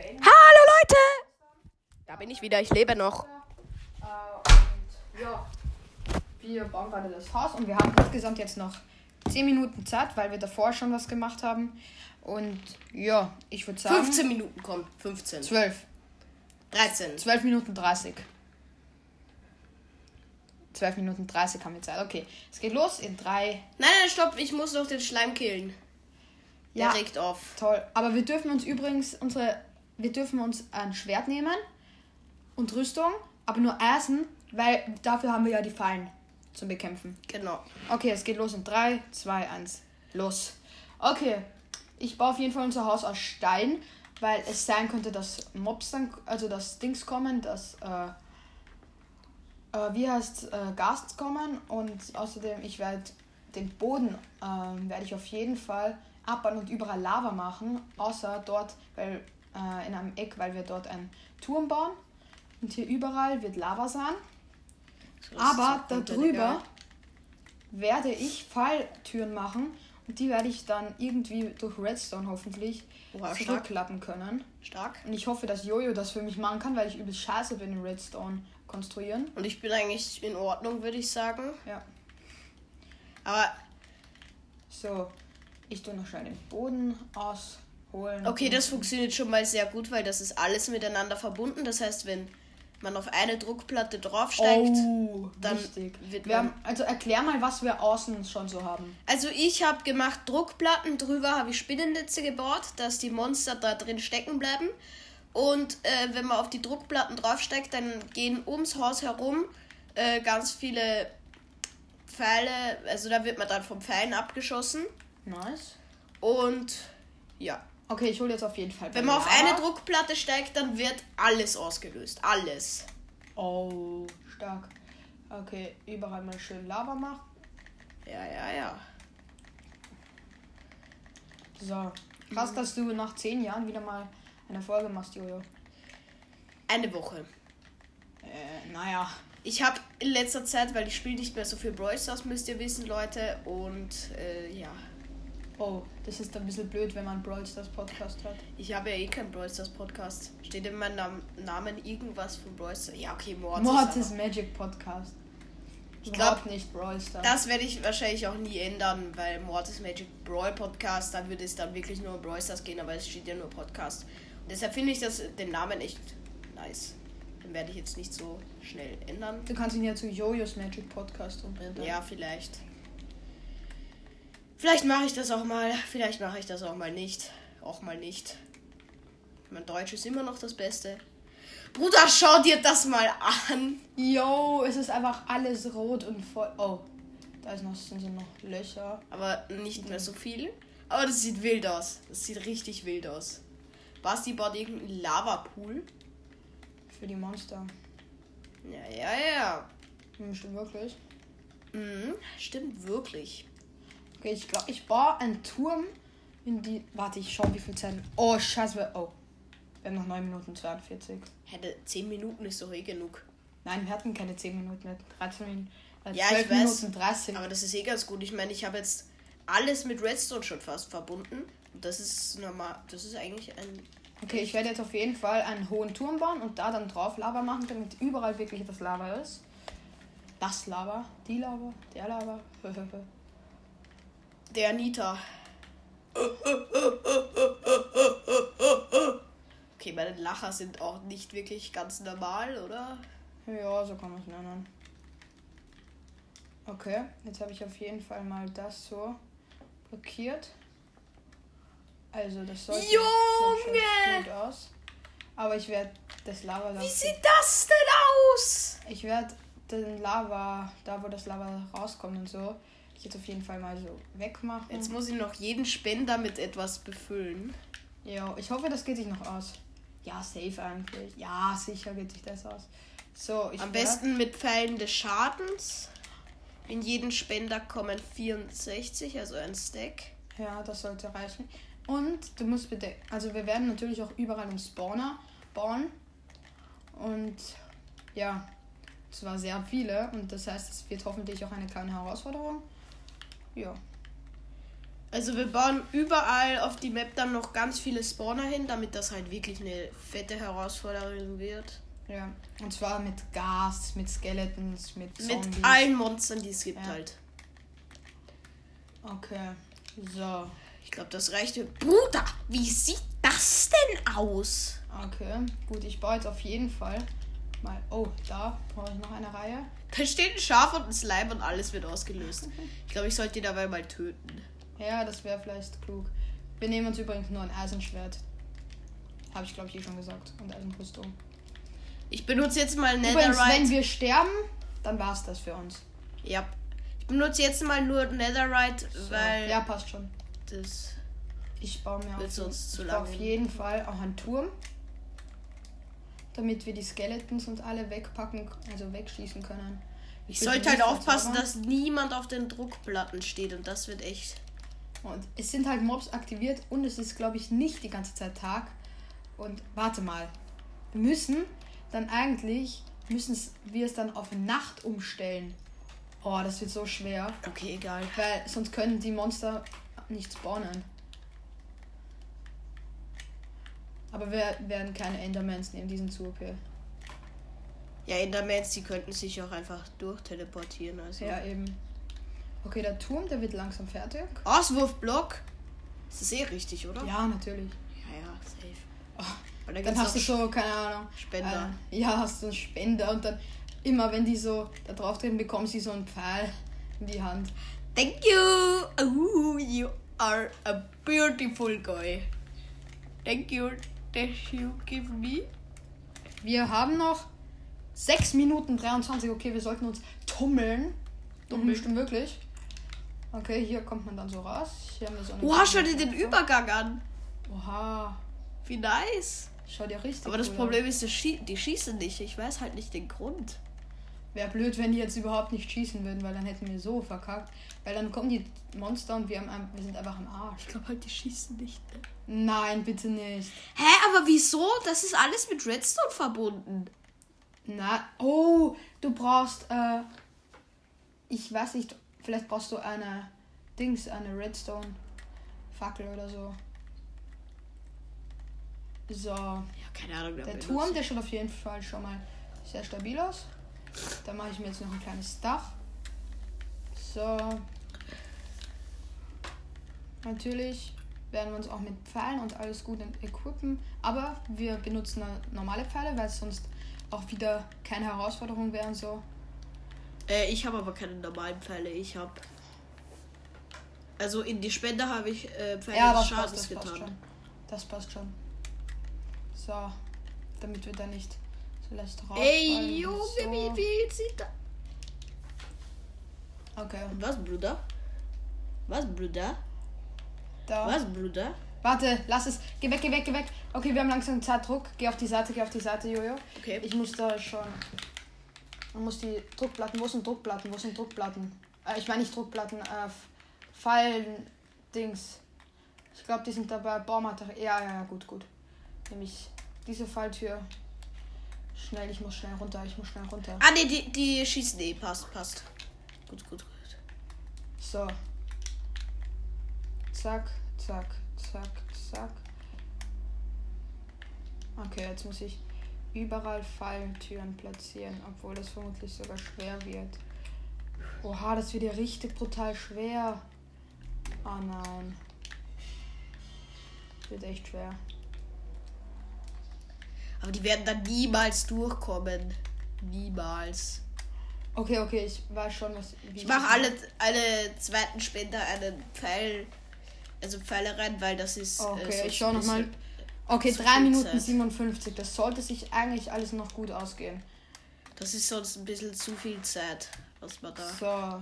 Hallo Leute! Da bin ich wieder, ich lebe noch. Äh, und ja, wir bauen gerade das Haus und wir haben insgesamt jetzt noch 10 Minuten Zeit, weil wir davor schon was gemacht haben. Und ja, ich würde sagen 15 Minuten kommt. 15. 12. 13. 12 Minuten 30. 12 Minuten 30 haben wir Zeit. Okay, es geht los in 3. Nein, nein, stopp, ich muss noch den Schleim killen. Der Ja. regt auf. Toll. Aber wir dürfen uns übrigens unsere. Wir dürfen uns ein Schwert nehmen und Rüstung, aber nur Eisen, weil dafür haben wir ja die Fallen zum Bekämpfen. Genau. Okay, es geht los in 3, 2, 1. Los. Okay. Ich baue auf jeden Fall unser Haus aus Stein, weil es sein könnte, dass Mobs dann, also dass Dings kommen, dass, äh, äh, wie heißt, äh, Gasts kommen und außerdem, ich werde den Boden, ähm, werde ich auf jeden Fall abbauen und überall Lava machen, außer dort, weil, äh, in einem Eck, weil wir dort einen Turm bauen und hier überall wird Lava sein. So, Aber darüber werde ich Falltüren machen und die werde ich dann irgendwie durch Redstone hoffentlich Oha, stark. zurückklappen können. Stark. Und ich hoffe, dass Jojo das für mich machen kann, weil ich übelst scheiße bin im Redstone konstruieren. Und ich bin eigentlich in Ordnung, würde ich sagen. Ja. Aber So, ich tue noch schnell den Boden ausholen. okay, das funktioniert schon mal sehr gut, weil das ist alles miteinander verbunden. Das heißt, wenn man auf eine Druckplatte draufsteigt. Oh, dann wichtig. wird Wir man- haben, also erklär mal, was wir außen schon so haben. Also ich habe gemacht Druckplatten, drüber habe ich Spinnennetze gebaut, dass die Monster da drin stecken bleiben. Und äh, wenn man auf die Druckplatten draufsteigt, dann gehen ums Haus herum äh, ganz viele Pfeile, also da wird man dann vom Pfeilen abgeschossen. Nice. Und ja, Okay, ich hole jetzt auf jeden Fall. wenn man auf eine Druckplatte steigt, dann wird alles ausgelöst. Alles. Oh, stark. Okay, überall mal schön Lava machen. Ja, ja, ja. So. Krass, dass du nach zehn Jahren wieder mal eine Folge machst, Jojo. Eine Woche. Äh, naja. Ich habe in letzter Zeit, weil ich spiele nicht mehr so viel Brawl Stars, müsst ihr wissen, Leute. Und äh, ja, Oh, das ist ein bisschen blöd, wenn man Brawl Stars Podcast hat. ich habe ja eh keinen Brawl Stars Podcast. Steht in meinem Nam Namen irgendwas von Brawl Stars? Ja, okay, Mortis. Aber Magic Podcast. Ich Überhaupt glaub, nicht Brawl Stars. Das werde ich wahrscheinlich auch nie ändern, weil Mortis Magic Brawl Podcast, dann würde es dann wirklich nur um Brawl Stars gehen, aber es steht ja nur Podcast. Und deshalb finde ich das den Namen echt nice. Den werde ich jetzt nicht so schnell ändern. Du kannst ihn ja zu Jojos Magic Podcast umändern. Ja, vielleicht. Vielleicht mache ich das auch mal. Vielleicht mache ich das auch mal nicht. Auch mal nicht. Mein Deutsch ist immer noch das Beste. Bruder, schau dir das mal an. Yo, es ist einfach alles rot und voll. Oh, da ist noch, sind so noch Löcher. Aber nicht mehr so viel. Aber das sieht wild aus. Das sieht richtig wild aus. Basti baut irgendeinen Lavapool. Für die Monster. Ja, ja, ja. Hm, stimmt wirklich. Mhm, stimmt wirklich. Okay, ich glaube, ich baue einen Turm in die. Warte, ich schau, wie viel Zeit. Oh, scheiße. wir- Oh. Wir haben noch 9 Minuten 42. Hätte 10 Minuten ist doch eh genug. Nein, wir hatten keine 10 Minuten mehr. 13 Minuten. Äh, Ja, 12 ich weiß. Minuten 30. Aber das ist eh ganz gut. Ich meine, ich habe jetzt alles mit Redstone schon fast verbunden. Und das ist normal. Das ist eigentlich ein. Okay, ich werde jetzt auf jeden Fall einen hohen Turm bauen und da dann drauf Lava machen, damit überall wirklich das Lava ist. Das Lava, die Lava, der Lava. Der Nita. Okay, meine Lacher sind auch nicht wirklich ganz normal, oder? ja, so kann man es nennen. Okay, jetzt habe ich auf jeden Fall mal das so blockiert. Also das schon gut aus. Aber ich werde das Lava Wie sieht das denn aus? ich werde den Lava, da wo das Lava rauskommt und so, ich jetzt auf jeden Fall mal so wegmachen. Jetzt muss ich noch jeden Spender mit etwas befüllen. Ja, ich hoffe, das geht sich noch aus. Ja, safe eigentlich. Ja, sicher geht sich das aus. So, ich Am besten mit Pfeilen des Schadens. In jeden Spender kommen 64, also ein Stack. Ja, das sollte reichen. Und du musst bitte, also wir werden natürlich auch überall einen Spawner bauen. Und ja, zwar sehr viele. Und das heißt, es wird hoffentlich auch eine kleine Herausforderung. Ja. Also wir bauen überall auf die Map dann noch ganz viele Spawner hin, damit das halt wirklich eine fette Herausforderung wird. Ja. Und zwar mit Gas, mit Skeletons, mit Zombies. Mit allen Monstern, die es gibt Ja. halt. Okay. So. Ich glaube, das reicht. Bruder, wie sieht das denn aus? Okay. Gut, ich baue jetzt auf jeden Fall mal. Oh, da brauche ich noch eine Reihe. Da steht ein Schaf und ein Slime und alles wird ausgelöst. Ich glaube, ich sollte die dabei mal töten. Ja, das wäre vielleicht klug. Wir nehmen uns übrigens nur ein Eisenschwert. Habe ich, glaube ich, eh schon gesagt. Und Eisenrüstung. Ich benutze jetzt mal Übrigens, wenn Netherite. wir sterben, dann war's das für uns. Ja. Ich benutze jetzt mal nur Netherite, So. weil Ja, passt schon. das. Ich baue mir auf, sonst zu ich baue lang. auf jeden Fall auch einen Turm. Damit wir die Skeletons und alle wegpacken, also wegschießen können. Ich bin sollte halt aufpassen, dass niemand auf den Druckplatten steht und das wird echt. Und es sind halt Mobs aktiviert und es ist, glaube ich, nicht die ganze Zeit Tag. Und warte mal. Wir müssen dann eigentlich, müssen wir es dann auf Nacht umstellen. Oh, das wird so schwer. Okay, egal. Weil sonst können die Monster nicht spawnen. Aber wir werden keine Endermans nehmen, die sind zu OP. Ja, Endermans, die könnten sich auch einfach durchteleportieren. Also. Ja, eben. Okay, der Turm, der wird langsam fertig. Auswurfblock. Das ist eh richtig, oder? Ja, natürlich. Ja, ja, safe. Oh, dann, Dann hast du so, keine Ahnung. Spender. Äh, ja, hast du einen Spender und dann immer, wenn die so da drauf treten, bekommen sie so einen Pfeil in die Hand. Thank you. Oh, you are a beautiful guy. Thank you that you give me. Wir haben noch 6 Minuten 23. Okay, wir sollten uns tummeln. Tummeln Mhm. bestimmt wirklich. Okay, hier kommt man dann so raus. Hier haben wir so eine Oha, schau dir den Übergang an. Oha. Wie nice. Schau dir richtig Aber das Problem ist, die, schie die schießen nicht. Ich weiß halt nicht den Grund. Wäre blöd, wenn die jetzt überhaupt nicht schießen würden, weil dann hätten wir so verkackt. Weil dann kommen die Monster und wir, haben, wir sind einfach am Arsch. Ich glaube halt, die schießen nicht. Ne? Nein, bitte nicht. Hä, aber wieso? Das ist alles mit Redstone verbunden. Na, oh, du brauchst, äh, ich weiß nicht, vielleicht brauchst du eine Dings, eine Redstone-Fackel oder so. So, Ja, keine Ahnung. der Turm, der schaut auf jeden Fall schon mal sehr stabil aus. Da mache ich mir jetzt noch ein kleines Dach. So. Natürlich werden wir uns auch mit Pfeilen und alles gut equippen. Aber wir benutzen normale Pfeile, weil es sonst auch wieder keine Herausforderung wäre und so. Äh, ich habe aber keine normalen Pfeile. Ich habe. Also in die Spende habe ich äh, Pfeile Ja, des Schadens passt, das passt getan. schon. Das passt schon. So, damit wir da nicht leicht rausfallen. Ey, Junge, so. wie viel sieht da? Okay, was, Bruder? Was, Bruder? da. Was, Bruder? Warte, lass es. Geh weg, geh weg, geh weg. Okay, wir haben langsam Zeitdruck. Geh auf die Seite, geh auf die Seite, Jojo. Okay. Ich muss da schon. Man muss die Druckplatten. Wo sind Druckplatten? Wo sind Druckplatten? Äh, ich meine nicht Druckplatten, äh, Pfeilen, Dings. Ich glaube, die sind dabei. Baumaterial. Ja, ja, ja, gut, gut. Nämlich diese Falltür. Schnell, ich muss schnell runter, ich muss schnell runter. Ah, nee, die, die schießen. Nee, passt, passt. Gut, gut, gut. So. Zack, zack, zack, zack. Okay, jetzt muss ich überall Falltüren platzieren, obwohl das vermutlich sogar schwer wird. Oha, das wird ja richtig brutal schwer. Oh nein. Das wird echt schwer. Aber die werden dann niemals durchkommen. Niemals. Okay, okay, ich weiß schon, was. Ich mache alle, alle zweiten Spender einen Pfeil. Also Pfeile rein, weil das ist. Okay, äh, so ich schau nochmal. bisschen- Okay, zu 3 viel Minuten Zeit. 57. Das sollte sich eigentlich alles noch gut ausgehen. Das ist sonst ein bisschen zu viel Zeit, was man da So.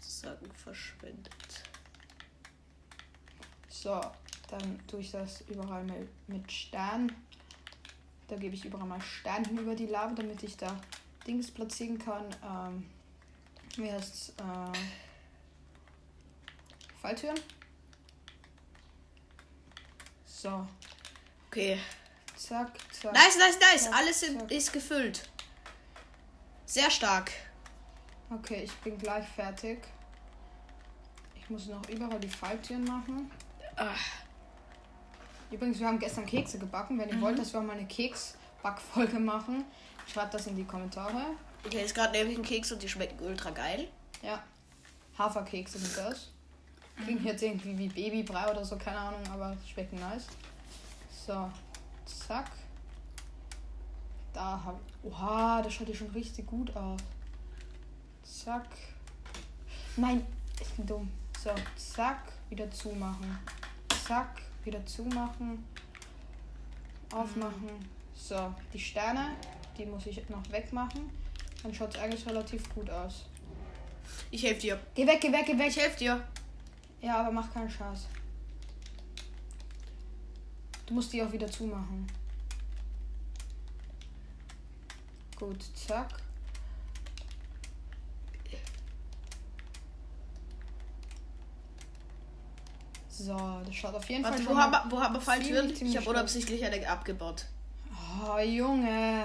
sozusagen verschwendet. So, dann tue ich das überall mit, mit Stein. Da gebe ich überall mal Stein hin über die Lava, damit ich da Dings platzieren kann. Ähm, wie heißt's? Äh, Falltüren. So, Okay. zack, zack. Nice, nice, nice. Zack, Alles in, ist gefüllt. Sehr stark. Okay, ich bin gleich fertig. Ich muss noch überall die Falltüren machen. Ach, Übrigens, wir haben gestern Kekse gebacken. Wenn ihr Mhm. wollt, dass wir auch mal eine Keks-Backfolge machen, schreibt das in die Kommentare. ich esse gerade nämlich einen Keks und die schmecken ultra geil. Ja. Haferkekse sind das. Klingt jetzt irgendwie wie Babybrei oder so, keine Ahnung, aber schmecken nice. So, zack. Da hab Oha, das schaut ja schon richtig gut aus. Zack. Nein, ich bin dumm. So, zack, wieder zumachen. Zack, wieder zumachen. Aufmachen. So, die Sterne, die muss ich noch wegmachen. Dann schaut es eigentlich relativ gut aus. Ich helfe dir. Geh weg, geh weg, geh weg. Ich helfe dir. Ja, aber mach keinen Scheiß. Du musst die auch wieder zumachen. Gut, zack. So, das schaut auf jeden Warte, Fall wo wir, wo haben wir Falltüren? ziemlich, ziemlich Ich habe unabsichtlich eine abgebaut. Oh, Junge.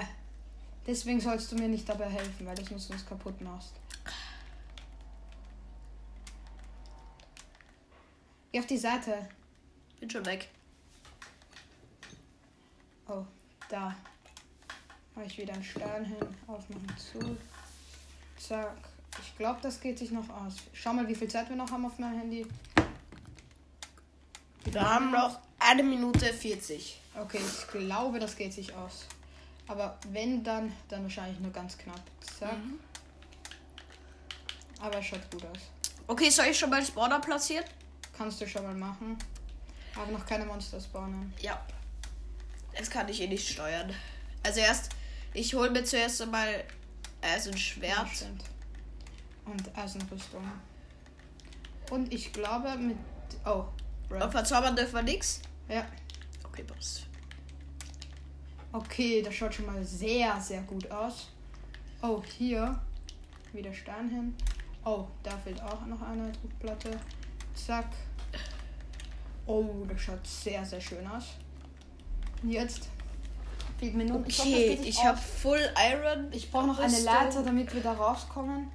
Deswegen sollst du mir nicht dabei helfen, weil du es sonst kaputt machst. Geh auf die Seite. Bin schon weg. Oh, da. Mache ich wieder einen Stern hin. Aufmachen zu. Zack. Ich glaube, das geht sich noch aus. Schau mal, wie viel Zeit wir noch haben auf meinem Handy. Wir haben noch eine Minute 40. Okay, ich glaube, das geht sich aus. Aber wenn dann, dann wahrscheinlich nur ganz knapp. Zack. Aber es schaut gut aus. Okay, soll ich schon mal Spawner platzieren? Kannst du schon mal machen. Aber noch keine Monster spawnen. Ja. Das kann ich eh nicht steuern. Also erst, ich hole mir zuerst einmal also ein Schwert. Stimmt. Und Eisenrüstung. Und ich glaube mit. Oh. Right. verzaubern dürfen wir nichts. Ja. Okay, passt. Okay, das schaut schon mal sehr, sehr gut aus. Oh, hier. Wieder Stein hin. Oh, da fehlt auch noch eine Druckplatte. Zack. Oh, das schaut sehr, sehr schön aus. Und jetzt fehlt mir nur Ich Okay, ich aus. habe Full Iron. Ich brauche noch eine. Leiter, damit wir da rauskommen.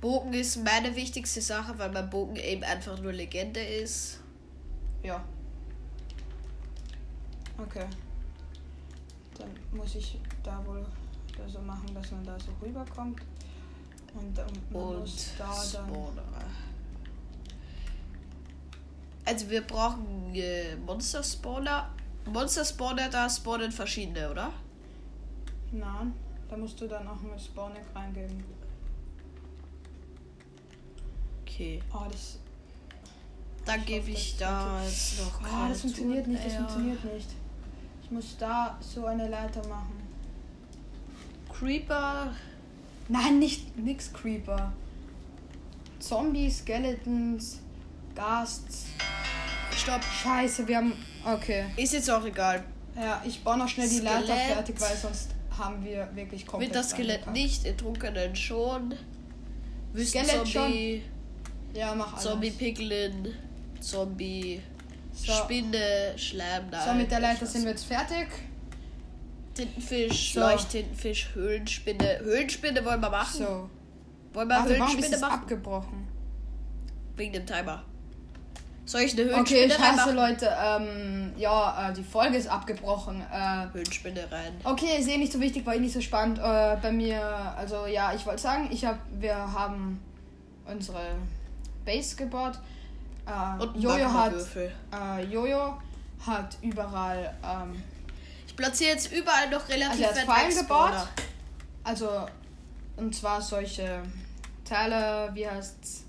Bogen ist meine wichtigste Sache, weil mein Bogen eben einfach nur Legende ist. Ja. Okay. Dann muss ich da wohl so machen, dass man da so rüberkommt. Und dann man Und muss da dann. Spawner. Also wir brauchen äh, Monster Spawner. Monster Spawner, da spawnen verschiedene, oder? Nein, da musst du dann auch eine Spawning reingeben. Okay. Oh, das. Ich gebe ich das da jetzt noch keine das funktioniert nicht, das Ja. funktioniert nicht. Ich muss da so eine Leiter machen. Creeper. Nein, nicht nix Creeper. Zombies, Skeletons, Ghasts. Stopp. Scheiße, wir haben. Okay. Ist jetzt auch egal. Ja, ich baue noch schnell die Leiter Skelett. fertig, weil sonst haben wir wirklich komplett. Mit das Skelett reingepackt. nicht, Ertrunkenen schon. Skelett Zombie, Ja, mach alles. Zombie Piglin, Zombie, So. Spinne, Schleim. So, mit der Leiter sind wir jetzt fertig. Tintenfisch, So. Leuchttintenfisch, Höhlenspinne. Höhlenspinne wollen wir machen. So. Wollen wir Warte, Höhlenspinne machen? abgebrochen? Wegen dem Timer. Soll ich eine Okay, Höhlenspinne scheiße, reinmachen? Leute. Ähm, ja, äh, die Folge ist abgebrochen. Äh, Höhlenspinne rein. okay, ist eh nicht so wichtig, war eh nicht so spannend. Äh, bei mir, also ja, ich wollte sagen, ich hab, wir haben unsere Base gebaut. Äh, Und Jojo hat, äh, Jojo hat überall, ähm, Ich platziere jetzt überall noch also relativ fett Fallen gebaut. Also, und zwar solche Teile, wie heißt's,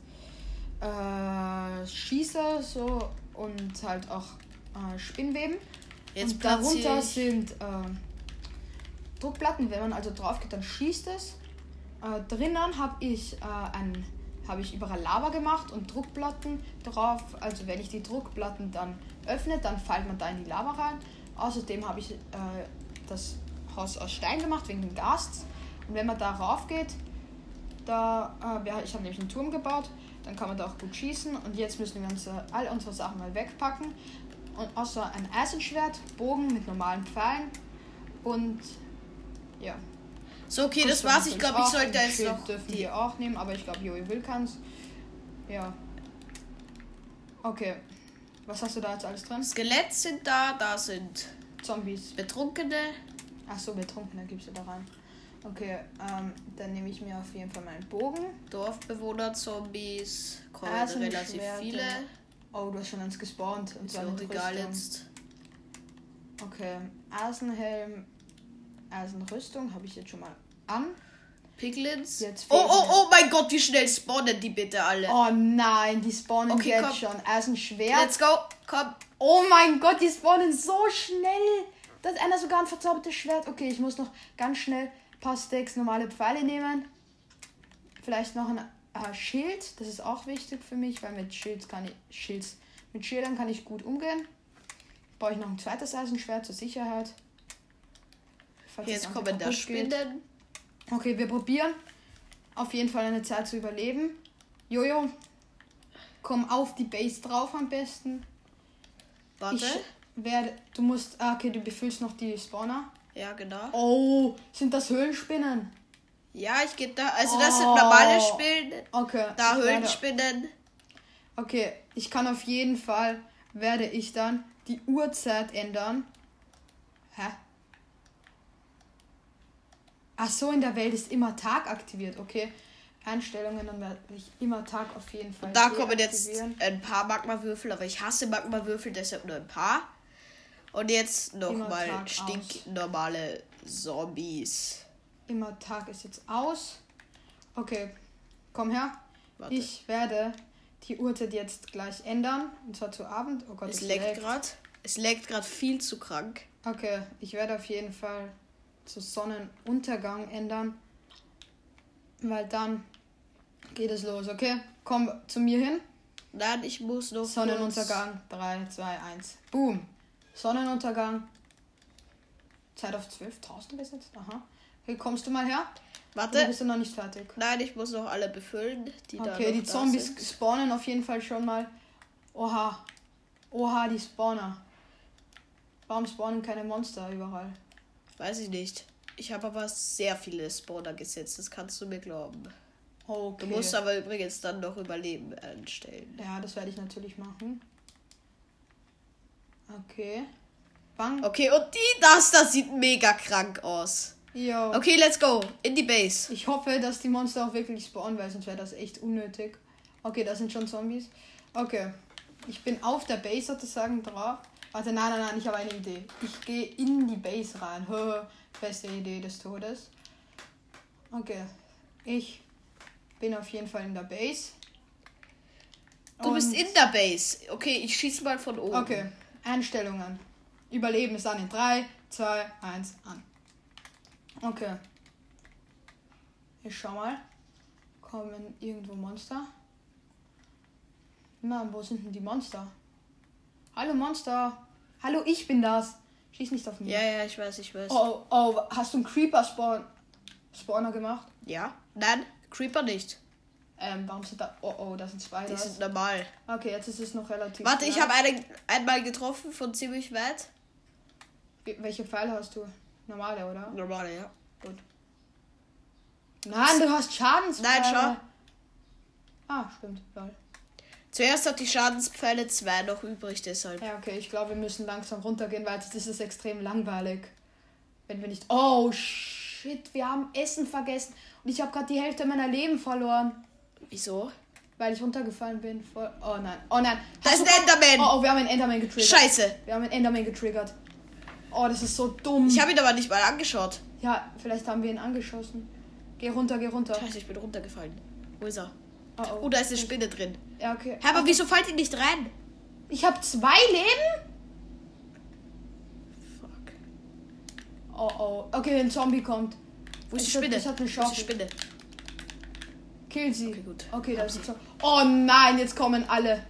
äh, Schießer, so, und halt auch äh, Spinnweben. Jetzt und darunter sind äh, Druckplatten. Wenn man also drauf geht, dann schießt es. Äh, drinnen habe ich äh, ein habe ich überall Lava gemacht und Druckplatten drauf. Also wenn ich die Druckplatten dann öffne, dann fällt man da in die Lava rein. Außerdem habe ich äh, das Haus aus Stein gemacht wegen den Gasts. Und wenn man da rauf geht, da äh, ich habe nämlich einen Turm gebaut, dann kann man da auch gut schießen. Und jetzt müssen wir unsere, all unsere Sachen mal wegpacken. Und außer ein Eisenschwert, Bogen mit normalen Pfeilen und ja. So, okay, das war's. Ich glaube, ich sollte jetzt noch dürfen die auch nehmen, aber ich glaube, Joey will kann's. Ja. Okay. Was hast du da jetzt alles drin? Skelett sind da, da sind Zombies. Betrunkene. Ach so, Betrunkene gibst du da rein. Okay, ähm, dann nehme ich mir auf jeden Fall meinen Bogen. Dorfbewohner, Zombies, kommen Ah, sind relativ Schwerter. viele. Oh, du hast schon eins gespawnt. Und Ist mit egal jetzt. Okay, Eisenhelm, Eisenrüstung habe ich jetzt schon mal an. Piglins. Jetzt oh, oh, oh mein Gott, wie schnell spawnen die bitte alle. Oh nein, die spawnen Okay, jetzt komm. schon. Eisenschwert. Let's go. Komm. Oh mein Gott, die spawnen so schnell. Da hat einer sogar ein verzaubertes Schwert. Okay, ich muss noch ganz schnell ein paar Stacks normale Pfeile nehmen. Vielleicht noch ein äh, Schild. Das ist auch wichtig für mich, weil mit Schild kann ich, Schilds, mit Schildern kann ich gut umgehen. Brauche ich noch ein zweites Eisenschwert zur Sicherheit. Falls Jetzt kommen da kaputt geht. Spinnen. Okay, wir probieren auf jeden Fall eine Zeit zu überleben. Jojo, komm auf die Base drauf am besten. Warte. Ich werde. Du musst. Ah, okay, du befüllst noch die Spawner. ja, genau. Oh, sind das Höhlenspinnen? Ja, ich gebe da. Also, das sind Oh. normale Spinnen. Okay. Da Höhlenspinnen. Okay, ich kann auf jeden Fall. Werde ich dann die Uhrzeit ändern. Hä? Ach so, in der Welt ist immer Tag aktiviert. Okay. Einstellungen, dann werde ich immer Tag auf jeden Fall. Da kommen jetzt ein paar Magmawürfel, aber ich hasse Magmawürfel, deshalb nur ein paar. Und jetzt nochmal stinknormale Zombies. Immer Tag ist jetzt aus. Okay, komm her. Warte. Ich werde die Uhrzeit jetzt gleich ändern. Und zwar zu Abend. Oh Gott, es es leckt. gerade. Es leckt gerade viel zu krank. Okay, ich werde auf jeden Fall zu Sonnenuntergang ändern. Weil dann geht es los, okay? Komm zu mir hin. Nein, ich muss noch. Sonnenuntergang. 3, 2, 1. Boom. Sonnenuntergang. Zeit auf 12.000 gesetzt. Aha. Okay, kommst du mal her? Oder Warte. bist du noch nicht fertig? Nein, ich muss noch alle befüllen, die da Okay, die Zombies sind. spawnen auf jeden Fall schon mal. Oha. Oha, die Spawner. Warum spawnen keine Monster überall? Weiß ich nicht. Ich habe aber sehr viele Spawner gesetzt, das kannst du mir glauben. Okay. Du musst aber übrigens dann noch Überleben einstellen. Ja, das werde ich natürlich machen. Okay. Bang. Okay, und die, das, das sieht mega krank aus. Jo. Okay, let's go. In die Base. Ich hoffe, dass die Monster auch wirklich spawnen, weil sonst wäre das echt unnötig. Okay, das sind schon Zombies. Okay. Ich bin auf der Base sozusagen drauf. Warte, nein, nein, nein, ich habe eine Idee. Ich gehe in die Base rein. Beste Idee des Todes. Okay. Ich bin auf jeden Fall in der Base. Du bist in der Base. Okay, ich schieß mal von oben. Okay, Einstellungen. Überleben ist an in 3, 2, 1, an. Okay. Ich schau mal. Kommen irgendwo Monster? Mann, wo sind denn die Monster? Hallo Monster. Hallo, ich bin das. Schieß nicht auf mich. Ja, ja, ich weiß, ich weiß. Oh, oh, hast du einen Creeper Spawn Spawner gemacht? Ja? Nein, Creeper nicht. Ähm, warum sind da. Oh, oh, das sind zwei. Die sind normal. Okay, jetzt ist es noch relativ. Warte, ich klar. habe einen einmal getroffen von ziemlich weit. Welche Pfeile hast du? Normale, oder? Normale, ja. Gut. Nein, du hast Schadenspfeile. Nein, schau. Ah, stimmt. Lol. Zuerst hat die Schadenspfeile zwei noch übrig, deshalb. Ja, okay, ich glaube, wir müssen langsam runtergehen, weil das ist extrem langweilig. Wenn wir nicht. Oh, shit, wir haben Essen vergessen. Und ich habe gerade die Hälfte meiner Leben verloren, Wieso? weil ich runtergefallen bin. Voll. Oh nein, oh nein. Da Hast ist ein Enderman. Oh, oh, wir haben einen Enderman getriggert. Scheiße. Wir haben einen Enderman getriggert. Oh, das ist so dumm. Ich habe ihn aber nicht mal angeschaut. ja, vielleicht haben wir ihn angeschossen. Geh runter, geh runter. Scheiße, ich bin runtergefallen. Wo ist er? Oh, oh. Oh, da ist eine Spinne drin. Ja, okay. Hä, aber wieso fällt ihr nicht rein? Ich habe zwei Leben? Fuck. Oh oh. Okay, ein Zombie kommt. Wo ist die hat- Spinne? es hat eine Wo ist die Schaufel. Spinne? Kill sie. Okay, gut. Okay, da ist. Oh nein, jetzt kommen alle.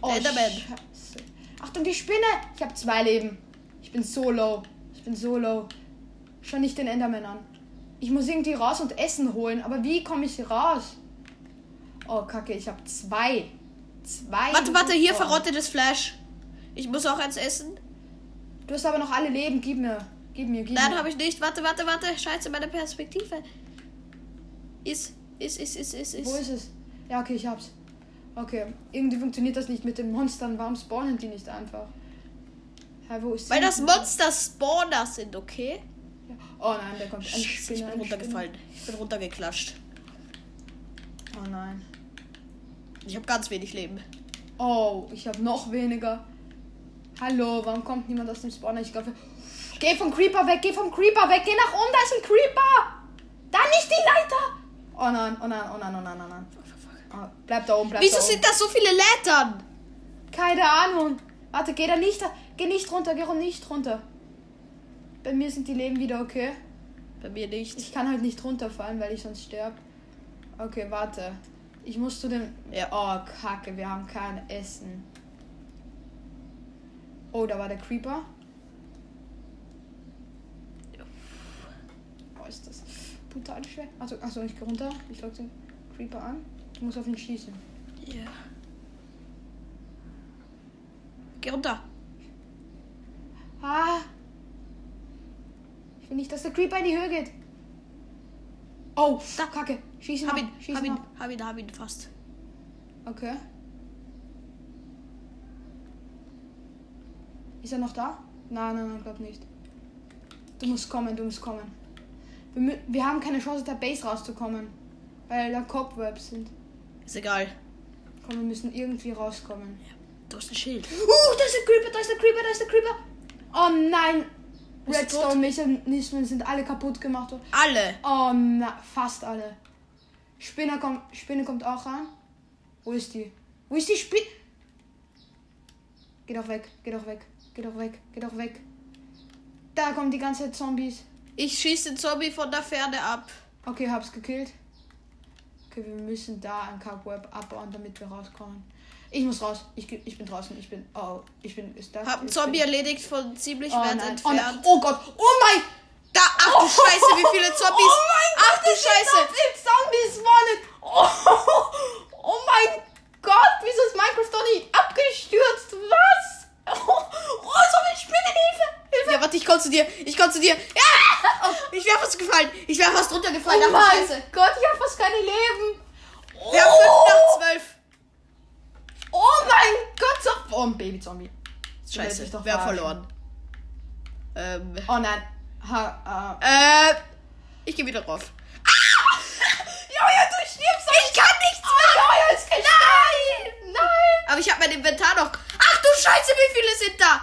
Oh, Enderman. Scheiße. Achtung, die Spinne. Ich habe zwei Leben. Ich bin so low. Ich bin so low. Schau nicht den Enderman an. Ich muss irgendwie raus und Essen holen. Aber wie komme ich raus? Oh, kacke, ich habe zwei. Zwei. Warte, warte, hier verrottetes Fleisch. Ich muss auch eins essen. Du hast aber noch alle Leben. Gib mir. Gib mir, gib Nein, mir. habe ich nicht. Warte, warte, warte. Scheiße, meine Perspektive. Ist, ist, ist, ist, ist, ist. Wo ist es? Ja, okay, ich hab's. Okay, irgendwie funktioniert das nicht mit den Monstern. Warum spawnen die nicht einfach? Hä, wo ist Weil das Monster Spawner sind, okay? Oh nein, der kommt. Ein Scheiße, ich Spinner, bin runtergefallen. Ich bin runtergeklatscht. Spinner. Oh nein. Ich habe ganz wenig Leben. Oh, ich habe noch weniger. Hallo, warum kommt niemand aus dem Spawner? Ich glaube. Geh vom Creeper weg, geh vom Creeper weg, geh nach oben, da ist ein Creeper! Da nicht die Leiter! Oh nein, oh nein, oh nein, oh nein, oh nein. Oh, bleib da oben, bleib Wieso da oben. sind da so viele Lettern? Keine Ahnung. Warte, geh da nicht, geh nicht runter, geh nicht runter. Bei mir sind die Leben wieder okay. Bei mir nicht. Ich kann halt nicht runterfallen, weil ich sonst sterb. Okay, warte. Ich muss zu dem. Ja. Oh, Kacke, wir haben kein Essen. Oh, da war der Creeper. Oh, ist das brutal schwer. Also, achso, ich geh runter. Ich lock den Creeper an. Du musst auf ihn schießen. Ja. Geh runter. Ah! Ich will nicht, dass der Creeper in die Höhe geht. Oh, Da. Kacke. Schieß ihn Hab ab. ihn, Schieß hab ihn ihn, ab. hab ihn, hab ihn fast. Okay. Ist er noch da? Nein, nein, nein, glaub nicht. Du musst kommen, du musst kommen. Wir, wir haben keine Chance, der Base rauszukommen. Weil da Cobwebs sind. Ist egal. Komm, wir müssen irgendwie rauskommen. Du hast ein Schild. Uh, da ist der Creeper, da ist der Creeper, da ist der Creeper. Oh nein. Redstone-Mechanismen sind alle kaputt gemacht worden. Alle. Oh na, fast alle. Spinner kommt, Spinne kommt auch ran. Wo ist die? Wo ist die Spinne? Geh doch weg, geh doch weg, geh doch weg, geh doch weg. Da kommen die ganze Zeit Zombies. Ich schieße den Zombie von der Ferne ab. Okay, hab's gekillt. Okay, wir müssen da ein Cobweb abbauen, damit wir rauskommen. Ich muss raus. Ich, ich bin draußen. Ich bin. Oh, ich bin. Ist das? Hab einen Zombie erledigt von ziemlich Oh, weit nein. Oh, entfernt. oh Gott. Oh mein. Da, ach du Scheiße, wie viele Zombies. Oh mein ach Gott, du es sind Scheiße. viele Zombies spawnen. Oh, oh mein Gott, wieso ist Minecraft doch nicht abgestürzt? Was? Oh, oh so viel Spinnenhilfe. Hilfe. Ja, warte, ich komm zu dir. Ich komm zu dir. Ja! Oh, ich wäre fast gefallen. Ich wäre fast runtergefallen. Oh ach du mein Scheiße. Gott, ich habe fast keine Leben. Wir haben 5 nach 12. Oh mein Gott, so. Oh, ein Baby-Zombie. Scheiße, doch verarschen. verloren. Ähm, Oh nein. Ha, äh, ich gehe wieder drauf. Joja, du stirbst. Ich kann nichts mehr. Joja ist gestorben. Nein. Nein. Aber ich habe mein Inventar noch. Ach du Scheiße, wie viele sind da?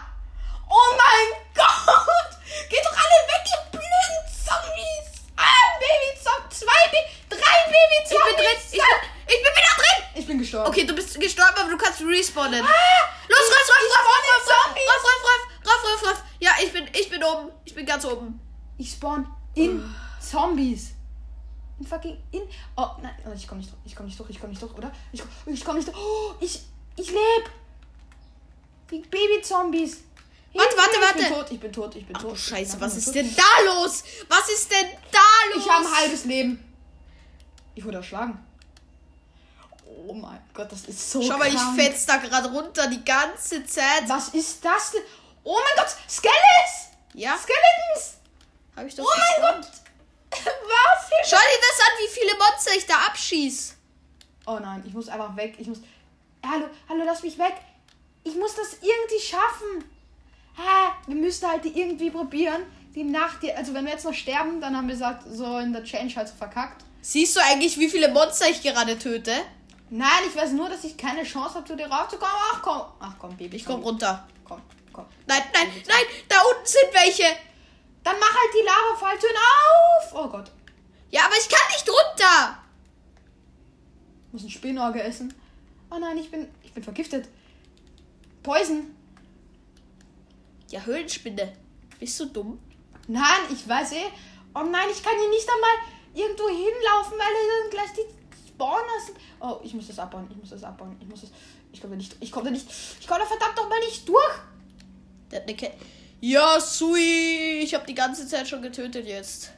Oh mein Gott! Geht doch alle weg, ihr blöden Zombies! Ein Babyzombie, zwei Baby, drei Ich bin drin. Ich bin, ich bin wieder drin. Ich bin gestorben. Okay, du bist gestorben, aber du kannst respawnen. Ah, Los, rauf, rauf, rauf, rauf, rauf, rauf, rauf, rauf, rauf, rauf, rauf. Ja, ich bin, ich bin oben. Ich bin ganz oben. Ich spawn in Zombies. In fucking in. Oh nein, oh, ich komm nicht durch. Ich komm nicht durch. Ich komm nicht durch, oder? Ich komm, ich komm nicht durch. Oh, ich ich leb. Die Babyzombies. Warte, Hilfe, warte, Ich bin warte. tot. Ich bin tot. Ich bin Ach tot. ich Scheiße, was ist denn da los? Was ist denn da los? Ich habe ein halbes Leben. Ich wurde erschlagen. Oh mein Gott, das ist so Schau mal, ich krank. fetz da gerade runter die ganze Zeit. Was ist das denn? Oh mein Gott, Skeletons! Ja, Skeletons! hab ich doch Oh mein. Gott! Was? Hilfe! Schau dir das an, wie viele Monster ich da abschieß. Oh nein, ich muss einfach weg. Ich muss. Hallo, hallo, lass mich weg. Ich muss das irgendwie schaffen. Hä? Wir müssen halt die irgendwie probieren. Die Nacht, die, also wenn wir jetzt noch sterben, dann haben wir gesagt, so in der Change halt so verkackt. Siehst du eigentlich, wie viele Monster ich gerade töte? Nein, ich weiß nur, dass ich keine Chance habe, zu dir raufzukommen. Ach komm. Ach komm, Baby. Ich komm runter. Komm, komm. Nein, nein, nein, da unten sind welche. Dann mach halt die Lava-Falltüren auf. Oh Gott. Ja, aber ich kann nicht runter. Ich muss ein Spinnauge essen. Oh nein, ich bin, ich bin vergiftet. Poison. Ja, Höhlenspinne. Bist du dumm? Nein, ich weiß eh. Oh nein, ich kann hier nicht einmal irgendwo hinlaufen, weil hier dann gleich die Spawner sind. Oh, ich muss das abbauen. Ich muss das abbauen. Ich muss das. Ich komme da nicht. Ich komme da nicht. Ich komme da verdammt noch mal nicht durch. Der hat eine Kette. Ja, Sui. Ich habe die ganze Zeit schon getötet jetzt.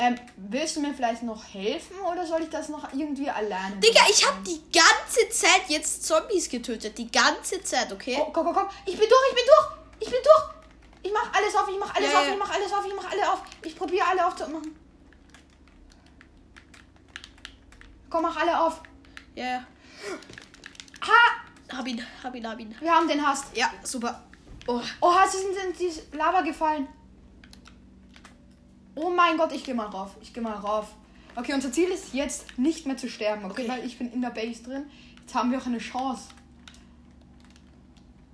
Ähm, willst du mir vielleicht noch helfen oder soll ich das noch irgendwie alleine? Digga, ich habe die ganze Zeit jetzt Zombies getötet. Die ganze Zeit, okay? Oh, komm, komm, komm. Ich bin durch, ich bin durch. Ich bin durch. Ich mach alles auf, ich mach alles Ja, auf, ja. ich mach alles auf, ich mach alle auf. Ich probiere alle aufzumachen. Komm, mach alle auf. Ja, ja. Ha! Hab ihn, hab ihn, hab ihn. Wir haben den Hast. Ja, super. Oh, Oha, sie sind in die Lava gefallen. Oh mein Gott, ich gehe mal rauf. Ich gehe mal rauf. Okay, unser Ziel ist jetzt nicht mehr zu sterben, okay? Okay. Weil ich bin in der Base drin. Jetzt haben wir auch eine Chance.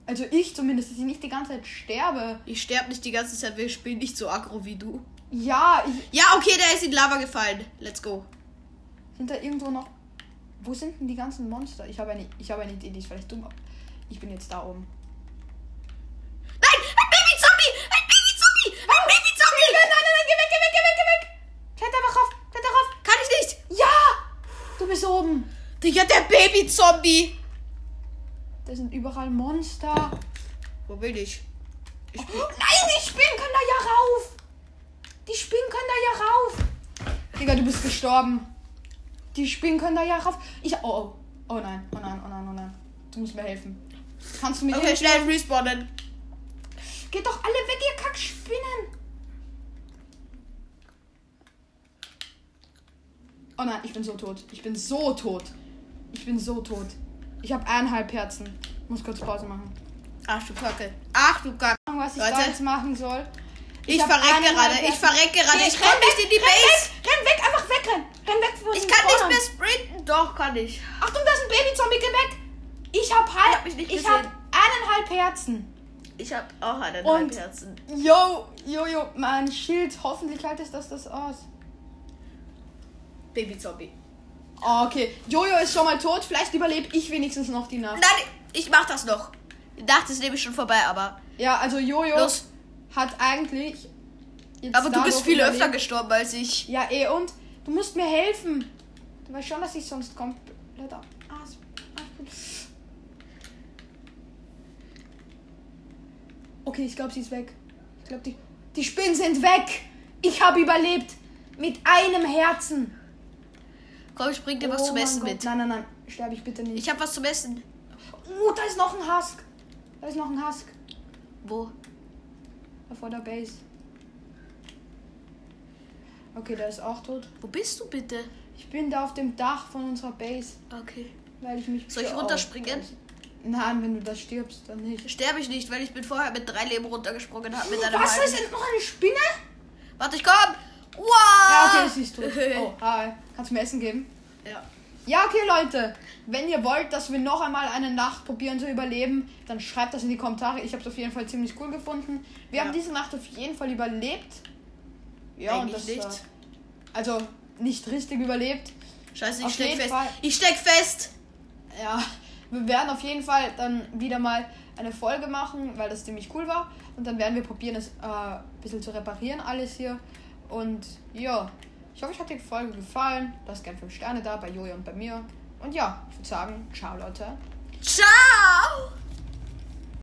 Also ich zumindest, dass ich nicht die ganze Zeit sterbe. ich sterbe nicht die ganze Zeit, wir spielen nicht so aggro wie du. Ja, ich, Ja, okay, der ist in Lava gefallen. Let's go. sind da irgendwo noch. Wo sind denn die ganzen Monster? Ich habe eine, ich habe eine Idee, die ist vielleicht dumm. Ich bin jetzt da oben. Nein, ein Baby-Zombie! Ein Baby-Zombie! Ein Baby-Zombie! Nein, nein, nein, geh weg, geh weg, geh weg, geh weg! Kletter einfach rauf, kletter rauf! Kann ich nicht! Ja! Du bist oben! Digga, der Baby-Zombie! Da sind überall Monster. Wo bin ich? Ich Oh, bin nein, die Spinnen können da ja rauf! Die Spinnen können da ja rauf! Digga, du bist gestorben. Die Spinnen können da ja rauf. Ich. Oh, oh. Oh nein, oh nein, oh nein, oh nein. Du musst mir helfen. Kannst du mir Okay, helfen? schnell respawnen. Geht doch alle weg, ihr Kackspinnen! Oh nein, ich bin so tot. Ich bin so tot. Ich bin so tot. Ich habe eineinhalb Herzen. Muss kurz Pause machen. Ach du Kacke. Ach du Kacke. Was ich Leute. da jetzt machen soll. Ich hab verreck eineinhalb gerade. Ich Herzen. verreck gerade. Ich renn komm nicht in die renn Base. Weg, renn weg, einfach wegrennen. Renn weg von Ich kann nicht mehr sprinten. Doch, kann ich. Achtung, da ist ein Babyzombie, geh weg. Ich hab halb. hab mich nicht ich gesehen. hab eineinhalb Herzen. Ich hab auch eineinhalb Und- Herzen. Yo, yo, yo, mein Schild. Hoffentlich haltet das das aus. Baby-Zombie. Oh, okay. Jojo ist schon mal tot. Vielleicht überlebe ich wenigstens noch die Nacht. Nein, ich mach das noch. Die Nacht ist nämlich schon vorbei, aber. Ja, also Jojo Los. hat eigentlich. Aber du bist viel überlebt. öfter gestorben als ich. Ja, eh, und du musst mir helfen. Du weißt schon, dass ich sonst komplett ab. Ah, es- ah, ich Okay, ich glaube, sie ist weg. Ich glaube, die, die Spinnen sind weg. Ich habe überlebt. Mit einem Herzen. Komm, ich bring dir was Oh zum Essen Gott. mit. Nein, nein, nein. Sterbe ich bitte nicht. Ich hab was zum Essen. Oh, da ist noch ein Husk. Da ist noch ein Husk. Wo? Da vor der Base. Okay, der ist auch tot. Wo bist du bitte? Ich bin da auf dem Dach von unserer Base, Okay. weil ich mich. Soll ich Oh, runterspringen? Nein, wenn du das stirbst, dann nicht. Sterbe ich nicht, weil ich bin vorher mit drei Leben runtergesprungen habe mit einem Was? Da halben. ist noch eine Spinne? Warte, ich komm! Wow! Ja, okay, sie ist tot. Oh, hi. Kannst du mir Essen geben? Ja. Ja, okay, Leute. Wenn ihr wollt, dass wir noch einmal eine Nacht probieren zu überleben, dann schreibt das in die Kommentare. Ich habe es auf jeden Fall ziemlich cool gefunden. Wir Ja. haben diese Nacht auf jeden Fall überlebt. Ja, Eigentlich und das, nicht. Äh, also nicht richtig überlebt. Scheiße, ich Auf steck fest. Fall. Ich steck fest! Ja, wir werden auf jeden Fall dann wieder mal eine Folge machen, weil das ziemlich cool war. Und dann werden wir probieren, es äh, ein bisschen zu reparieren, alles hier. Und ja, ich hoffe, euch hat die Folge gefallen. Lasst gerne 5 Sterne da bei Jojo und bei mir. Und ja, ich würde sagen, ciao Leute. Ciao!